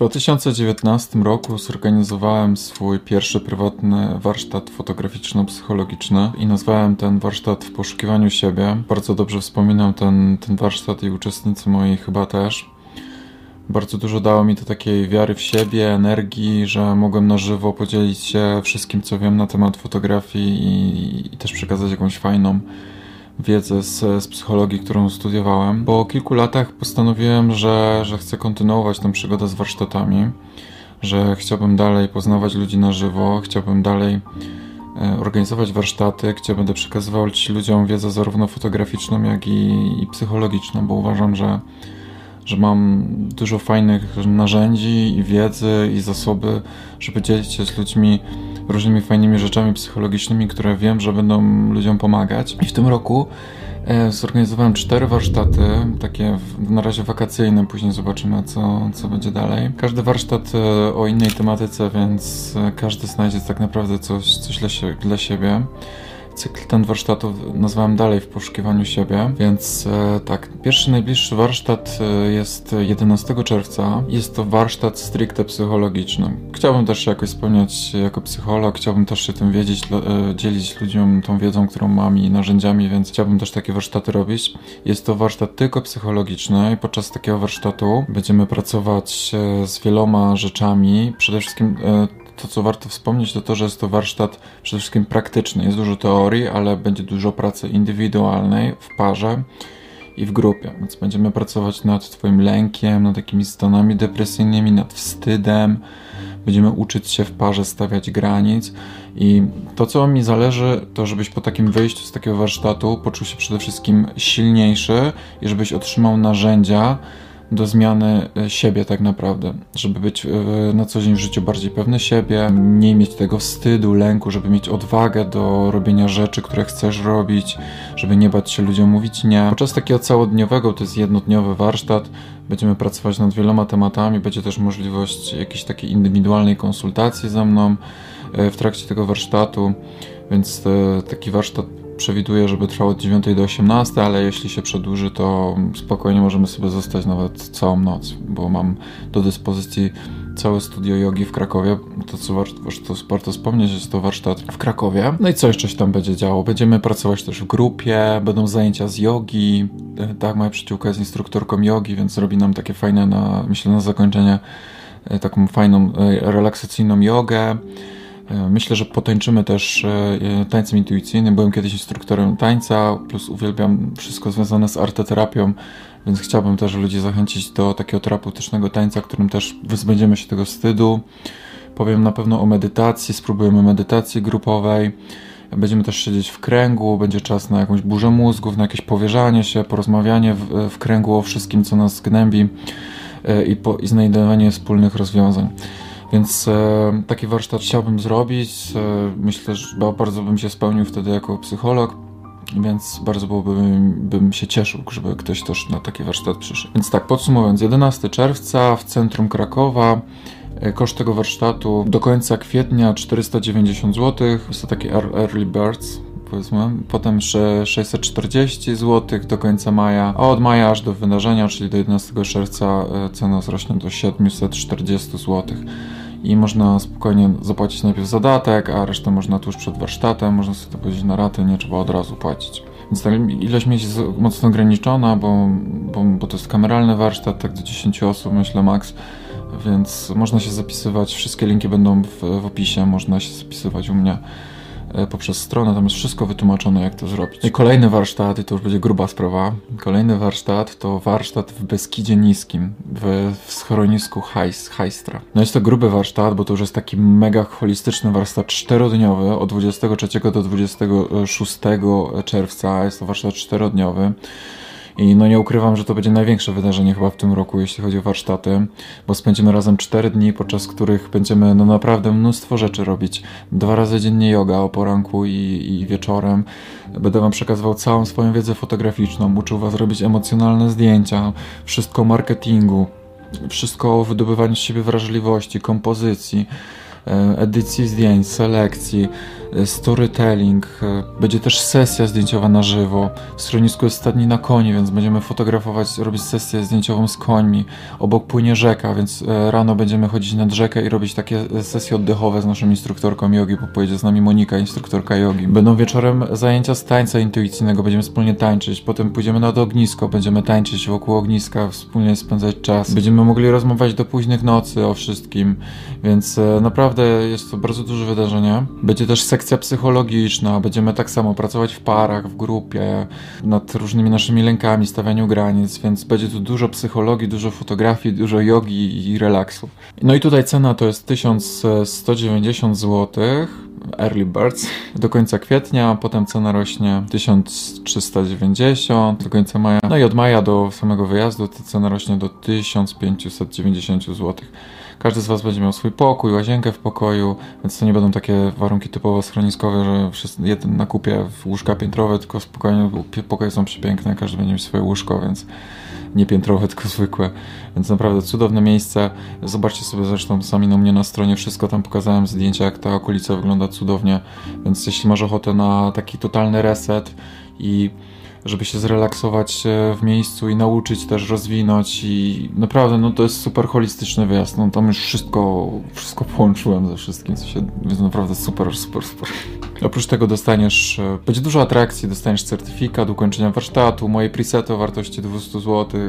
2019 roku zorganizowałem swój pierwszy prywatny warsztat fotograficzno-psychologiczny i nazwałem ten warsztat w poszukiwaniu siebie. Bardzo dobrze wspominam ten, ten warsztat i uczestnicy moi chyba też. Bardzo dużo dało mi to takiej wiary w siebie, energii, że mogłem na żywo podzielić się wszystkim, co wiem na temat fotografii i, i też przekazać jakąś fajną wiedzę z, z psychologii, którą studiowałem. Po kilku latach postanowiłem, że, że chcę kontynuować tę przygodę z warsztatami, że chciałbym dalej poznawać ludzi na żywo, chciałbym dalej e, organizować warsztaty, gdzie będę przekazywał ludziom wiedzę zarówno fotograficzną, jak i, i psychologiczną, bo uważam, że, że mam dużo fajnych narzędzi i wiedzy i zasoby, żeby dzielić się z ludźmi różnymi fajnymi rzeczami psychologicznymi, które wiem, że będą ludziom pomagać. I w tym roku e, zorganizowałem cztery warsztaty, takie na razie wakacyjne, później zobaczymy, co, co będzie dalej. Każdy warsztat e, o innej tematyce, więc e, każdy znajdzie tak naprawdę coś, coś dla, dla siebie cykl ten warsztatów nazwałem dalej w poszukiwaniu siebie, więc e, tak, pierwszy najbliższy warsztat e, jest 11 czerwca. Jest to warsztat stricte psychologiczny. Chciałbym też się jakoś spełniać jako psycholog, chciałbym też się tym wiedzieć, e, dzielić ludziom tą wiedzą, którą mam i narzędziami, więc chciałbym też takie warsztaty robić. Jest to warsztat tylko psychologiczny i podczas takiego warsztatu będziemy pracować z wieloma rzeczami. Przede wszystkim to, co warto wspomnieć, to to, że jest to warsztat przede wszystkim praktyczny. Jest dużo teorii, ale będzie dużo pracy indywidualnej w parze i w grupie. Więc będziemy pracować nad Twoim lękiem, nad takimi stanami depresyjnymi, nad wstydem. Będziemy uczyć się w parze stawiać granic. I to, co mi zależy, to żebyś po takim wyjściu z takiego warsztatu poczuł się przede wszystkim silniejszy i żebyś otrzymał narzędzia, do zmiany e, siebie tak naprawdę, żeby być e, na co dzień w życiu bardziej pewny siebie, mniej mieć tego wstydu, lęku, żeby mieć odwagę do robienia rzeczy, które chcesz robić, żeby nie bać się ludziom mówić nie. Podczas takiego całodniowego, to jest jednodniowy warsztat, będziemy pracować nad wieloma tematami, będzie też możliwość jakiejś takiej indywidualnej konsultacji ze mną e, w trakcie tego warsztatu, więc taki warsztat przewiduję, żeby trwał od 9 do 18, ale jeśli się przedłuży, to spokojnie możemy sobie zostać nawet całą noc, bo mam do dyspozycji całe studio jogi w Krakowie. To, co warto, to wspomnieć, jest to warsztat w Krakowie. No i co jeszcze się tam będzie działo? Będziemy pracować też w grupie, będą zajęcia z jogi. E, tak, moja przyjaciółka jest instruktorką jogi, więc robi nam takie fajne, na, myślę, na zakończenie e, taką fajną, e, relaksacyjną jogę. E, myślę, że potańczymy też e, tańcem intuicyjnym. Byłem kiedyś instruktorem tańca, plus uwielbiam wszystko związane z arteterapią, więc chciałbym też ludzi zachęcić do takiego terapeutycznego tańca, którym też wyzbędziemy się tego wstydu. Powiem na pewno o medytacji, spróbujemy medytacji grupowej. Będziemy też siedzieć w kręgu, będzie czas na jakąś burzę mózgów, na jakieś powierzanie się, porozmawianie w, w kręgu o wszystkim, co nas gnębi e, i, po, i znajdowanie wspólnych rozwiązań. Więc e, taki warsztat chciałbym zrobić. E, myślę, że bardzo bym się spełnił wtedy jako psycholog, więc bardzo byłbym bym się cieszył, żeby ktoś też na taki warsztat przyszedł. Więc tak, podsumowując, 11 czerwca w centrum Krakowa. E, koszt tego warsztatu do końca kwietnia 490 zł. Jest to taki early birds, powiedzmy. Potem jeszcze 640 zł do końca maja, a od maja aż do wydarzenia, czyli do 11 czerwca e, cena wzrośnie do 740 zł i można spokojnie zapłacić najpierw zadatek, a resztę można tuż przed warsztatem, można sobie to powiedzieć na raty, nie trzeba od razu płacić. Więc ta ilość miejsc jest mocno ograniczona, bo, bo, bo to jest kameralny warsztat, tak do 10 osób myślę max, więc można się zapisywać, wszystkie linki będą w, w opisie, można się zapisywać u mnie. E, poprzez stronę, tam jest wszystko wytłumaczone, jak to zrobić. I kolejny warsztat, i to już będzie gruba sprawa, kolejny warsztat to warsztat w Beskidzie Niskim, w, w schronisku Hajstra. No jest to gruby warsztat, bo to już jest taki mega holistyczny warsztat czterodniowy, od 23 do 26 czerwca, jest to warsztat czterodniowy. I no nie ukrywam, że to będzie największe wydarzenie chyba w tym roku, jeśli chodzi o warsztaty, bo spędzimy razem 4 dni, podczas których będziemy no naprawdę mnóstwo rzeczy robić. Dwa razy dziennie yoga o poranku i, i wieczorem. Będę wam przekazywał całą swoją wiedzę fotograficzną, uczył was robić emocjonalne zdjęcia, wszystko o marketingu, wszystko o wydobywaniu z siebie wrażliwości, kompozycji edycji zdjęć, selekcji, E, storytelling, e, będzie też sesja zdjęciowa na żywo. W schronisku jest stadni na koni, więc będziemy fotografować, robić sesję zdjęciową z końmi. Obok płynie rzeka, więc e, rano będziemy chodzić nad rzekę i robić takie sesje oddechowe z naszą instruktorką jogi, bo pojedzie z nami Monika, instruktorka jogi. Będą wieczorem zajęcia z tańca intuicyjnego, będziemy wspólnie tańczyć, potem pójdziemy nad ognisko, będziemy tańczyć wokół ogniska, wspólnie spędzać czas. Będziemy mogli rozmawiać do późnych nocy o wszystkim, więc naprawdę jest to bardzo duże wydarzenie. Będzie też sekcja sekcja psychologiczna, będziemy tak samo pracować w parach, w grupie, nad różnymi naszymi lękami, stawianiu granic, więc będzie tu dużo psychologii, dużo fotografii, dużo jogi i relaksu. No i tutaj cena to jest 1190 zł. Early Birds do końca kwietnia, potem cena rośnie 1390 do końca maja, no i od maja do samego wyjazdu ta cena rośnie do 1590 zł. Każdy z Was będzie miał swój pokój, łazienkę w pokoju, więc to nie będą takie warunki typowo schroniskowe, że wszyscy, jeden na kupie łóżka piętrowe, tylko spokojnie, pokoje są przepiękne, każdy będzie miał swoje łóżko, więc nie piętrowe, tylko zwykłe. Więc naprawdę cudowne miejsce. Zobaczcie sobie zresztą sami na mnie na stronie, wszystko tam pokazałem zdjęcia, jak ta okolica wygląda cudownie. Więc jeśli masz ochotę na taki totalny reset i żeby się zrelaksować e, w miejscu i nauczyć też rozwinąć i naprawdę no to jest super holistyczny wyjazd, no tam już wszystko, wszystko połączyłem ze wszystkim, co się, jest naprawdę super, super, super. Oprócz tego dostaniesz, e, będzie dużo atrakcji, dostaniesz certyfikat ukończenia warsztatu, moje presety o wartości 200 zł,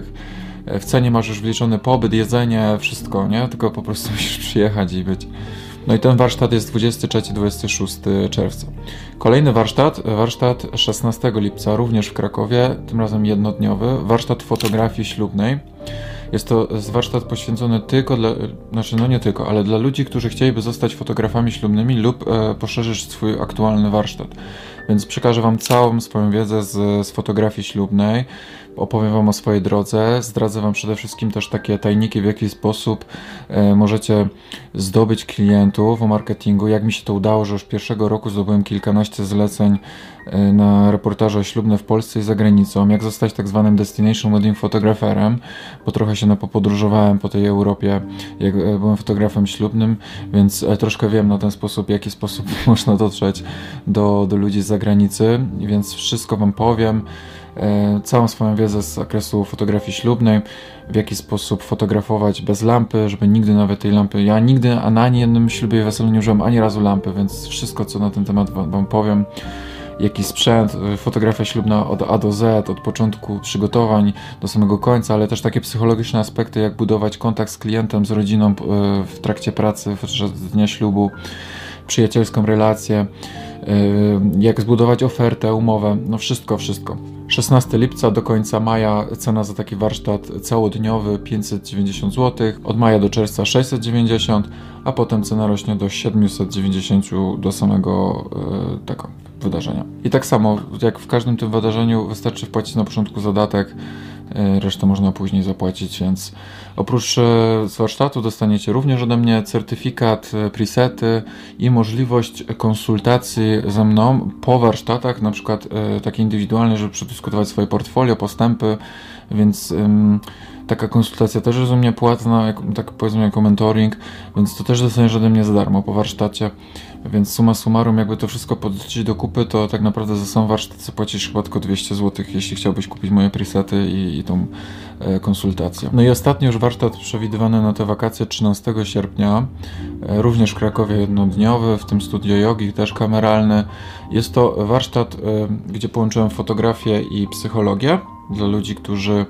e, w cenie masz już wliczony pobyt, jedzenie, wszystko, nie? Tylko po prostu musisz przyjechać i być. No i ten warsztat jest 23-26 czerwca. Kolejny warsztat, warsztat 16 lipca, również w Krakowie, tym razem jednodniowy, warsztat fotografii ślubnej. Jest to warsztat poświęcony tylko dla, znaczy no nie tylko, ale dla ludzi, którzy chcieliby zostać fotografami ślubnymi lub e, poszerzyć swój aktualny warsztat. Więc przekażę Wam całą swoją wiedzę z, z fotografii ślubnej, opowiem Wam o swojej drodze, zdradzę Wam przede wszystkim też takie tajniki, w jaki sposób e, możecie zdobyć klientów o marketingu, jak mi się to udało, że już pierwszego roku zdobyłem kilkanaście zleceń e, na reportaże ślubne w Polsce i za granicą, jak zostać tak zwanym destination wedding fotograferem, bo trochę się napopodróżowałem po tej Europie, jak e, byłem fotografem ślubnym, więc e, troszkę wiem na ten sposób, jaki sposób można dotrzeć do, do ludzi z zagranicy, więc wszystko Wam powiem. E, całą swoją wiedzę z zakresu fotografii ślubnej, w jaki sposób fotografować bez lampy, żeby nigdy nawet tej lampy, ja nigdy na ani jednym ślubie i weselu nie użyłem ani razu lampy, więc wszystko co na ten temat wam powiem jaki sprzęt, e, fotografia ślubna od A do Z, od początku przygotowań do samego końca, ale też takie psychologiczne aspekty, jak budować kontakt z klientem, z rodziną e, w trakcie pracy, w dnia ślubu, przyjacielską relację, jak zbudować ofertę, umowę, no wszystko, wszystko. 16 lipca do końca maja cena za taki warsztat całodniowy 590 zł, od maja do czerwca 690, a potem cena rośnie do 790 do samego tego wydarzenia. I tak samo jak w każdym tym wydarzeniu wystarczy wpłacić na początku zadatek E, resztę można później zapłacić, więc oprócz e, z warsztatu dostaniecie również ode mnie certyfikat, e, presety i możliwość konsultacji ze mną po warsztatach, na przykład takie indywidualne, żeby przedyskutować swoje portfolio, postępy, więc taka konsultacja też jest u mnie płatna, jak, tak powiedzmy jako mentoring, więc to też dostaniesz ode mnie za darmo po warsztacie. Więc suma summarum, jakby to wszystko podliczyć do kupy, to tak naprawdę za sam warsztat zapłacisz chyba tylko 200 zł, jeśli chciałbyś kupić moje presety i, i tą e, konsultację. No i ostatni już warsztat przewidywany na te wakacje 13 sierpnia, e, również w Krakowie jednodniowy, w tym studio jogi, też kameralny. Jest to warsztat, e, gdzie połączyłem fotografię i psychologię dla ludzi, którzy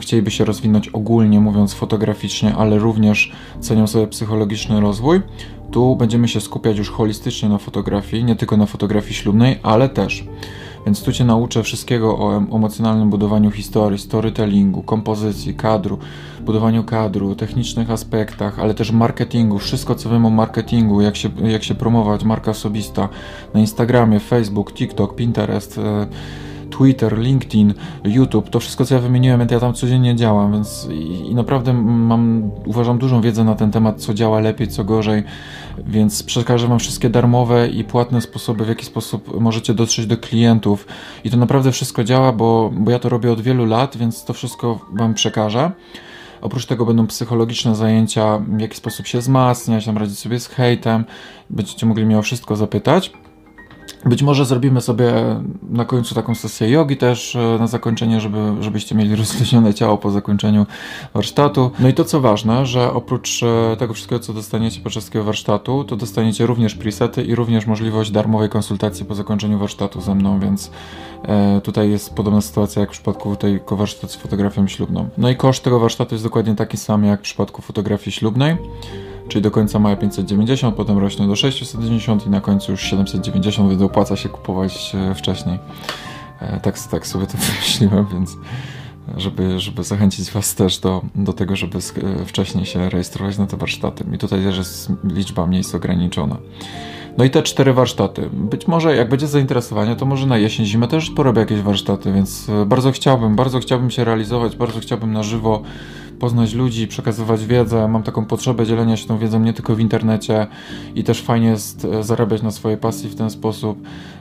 chcieliby się rozwinąć ogólnie mówiąc fotograficznie, ale również cenią sobie psychologiczny rozwój. Tu będziemy się skupiać już holistycznie na fotografii, nie tylko na fotografii ślubnej, ale też. Więc tu Cię nauczę wszystkiego o emocjonalnym budowaniu historii, storytellingu, kompozycji, kadru, budowaniu kadru, technicznych aspektach, ale też marketingu, wszystko co wiem o marketingu, jak się, jak się promować, marka osobista na Instagramie, Facebook, TikTok, Pinterest, e, Twitter, LinkedIn, YouTube, to wszystko co ja wymieniłem, ja tam codziennie działam, więc i, i naprawdę mam, uważam, dużą wiedzę na ten temat, co działa lepiej, co gorzej, więc przekażę Wam wszystkie darmowe i płatne sposoby, w jaki sposób możecie dotrzeć do klientów i to naprawdę wszystko działa, bo, bo ja to robię od wielu lat, więc to wszystko Wam przekażę. Oprócz tego będą psychologiczne zajęcia, w jaki sposób się wzmacniać, tam radzić sobie z hejtem. Będziecie mogli mnie o wszystko zapytać. Być może zrobimy sobie na końcu taką sesję jogi też e, na zakończenie, żeby, żebyście mieli rozluźnione ciało po zakończeniu warsztatu. No i to co ważne, że oprócz e, tego wszystkiego, co dostaniecie podczas takiego warsztatu, to dostaniecie również presety i również możliwość darmowej konsultacji po zakończeniu warsztatu ze mną, więc e, tutaj jest podobna sytuacja jak w przypadku tego warsztatu z fotografią ślubną. No i koszt tego warsztatu jest dokładnie taki sam jak w przypadku fotografii ślubnej czyli do końca maja 590, potem rośnie do 690 i na końcu już 790, więc opłaca się kupować e, wcześniej. E, tak, tak sobie to wymyśliłem, więc żeby, żeby zachęcić Was też do, do tego, żeby e, wcześniej się rejestrować na te warsztaty. I tutaj też jest liczba miejsc ograniczona. No i te cztery warsztaty. Być może jak będzie zainteresowanie, to może na jesień, zimę też porobię jakieś warsztaty, więc bardzo chciałbym, bardzo chciałbym się realizować, bardzo chciałbym na żywo poznać ludzi, przekazywać wiedzę. Mam taką potrzebę dzielenia się tą wiedzą nie tylko w internecie i też fajnie jest e, zarabiać na swojej pasji w ten sposób,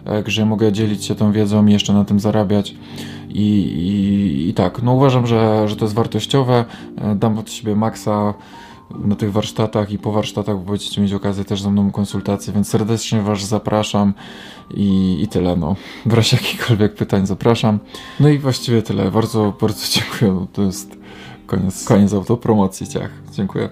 e, że mogę dzielić się tą wiedzą i jeszcze na tym zarabiać. I, i, i tak, no uważam, że, że to jest wartościowe. E, dam od siebie maksa na tych warsztatach i po warsztatach, będziecie mieć okazję też ze mną konsultacje, więc serdecznie Was zapraszam i, i tyle. No. W razie jakichkolwiek pytań zapraszam. No i właściwie tyle. Bardzo, bardzo dziękuję. To jest Koniec, koniec autopromocji ciach. Dziękuję.